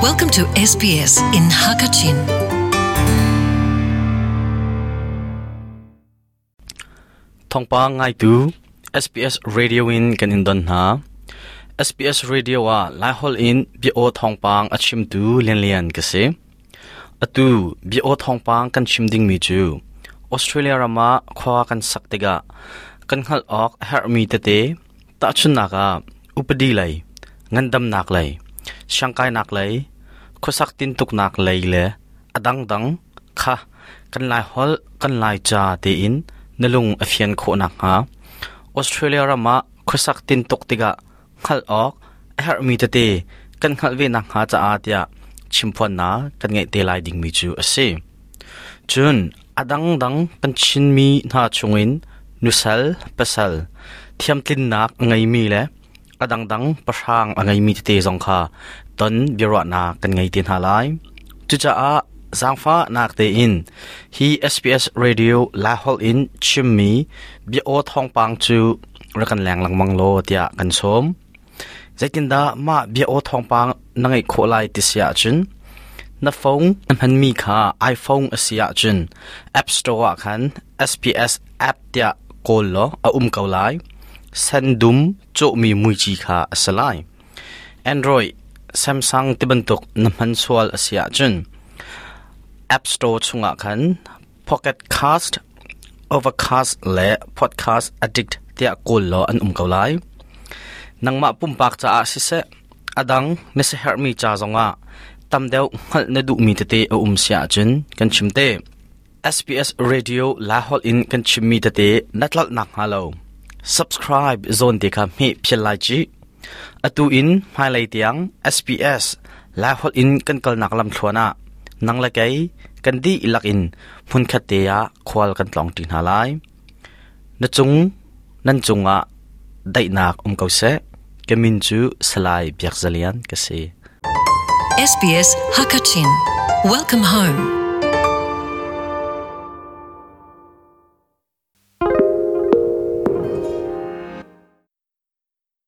Welcome to SBS in Hakachin. thongpa ngai tu SBS Radio in kan in don ha. SBS Radio wa lai hol in bi o thongpang achim tu lian lian ka se atu bi o thongpang kan chim ding mi chu Australia rama khwa kan saktega kan hal ok her mi te te. Ta chun upadi lai. Ngandam nak lai ช่างกายนักเลยขสักตินตุกนักเลยเลยอดังดังค่ะกันลายฮอลกันลายจ่าตีอินนลุงเอเฟียนโคนักฮะออสเตรเลียรามาขสักตินตุกติกะขัลออกเฮอร์มีตเตกันขัลวินักฮะจ่าอาเตียชิมพอนนากันไงเตลายดิงมิจูอสิจุนอดังดังกันชินมีนาชงอินนุเซลเปเซลทียมตินนักไงมีเลยอดังดังประชางไงมีตเตจงคา ton biro na kan ngai tin halai chu cha a zangfa nak te in. Hi SPS radio la hol in chimmi bi o thong pang chu rakan lang lang mang lo tia kan som zaitinda ma bi o thong pang nangai kholai ti sia chun. Na phone an han mi kha iphone asia chun. App store khan SPS app tia kol lo a um kaulai sandum cho mi mui chi kha asalai android samsung tibantuk namhan swal asia chun app store chunga khan, pocket cast, overcast le, podcast addict tia kul lo an um kaulai nangma pumpak cha a si se, adang ne se her mi cha zonga tamdeu ngal na du mi te te a um sia chun kan chimte SBS radio Lahol in, kan chimmi te te natlal nak halo subscribe zone te kha mi phel lai chi. Atu in mai lai tiang SPS la hol in kan kal nak lam thluana. Nang la kai kan di ilak in. Phun khat te ya khwal kan tlong tin halai na chung nan chunga dai nak um kau se. Kemin chu salai biak zalian ka se. SBS Hakachin. Welcome home.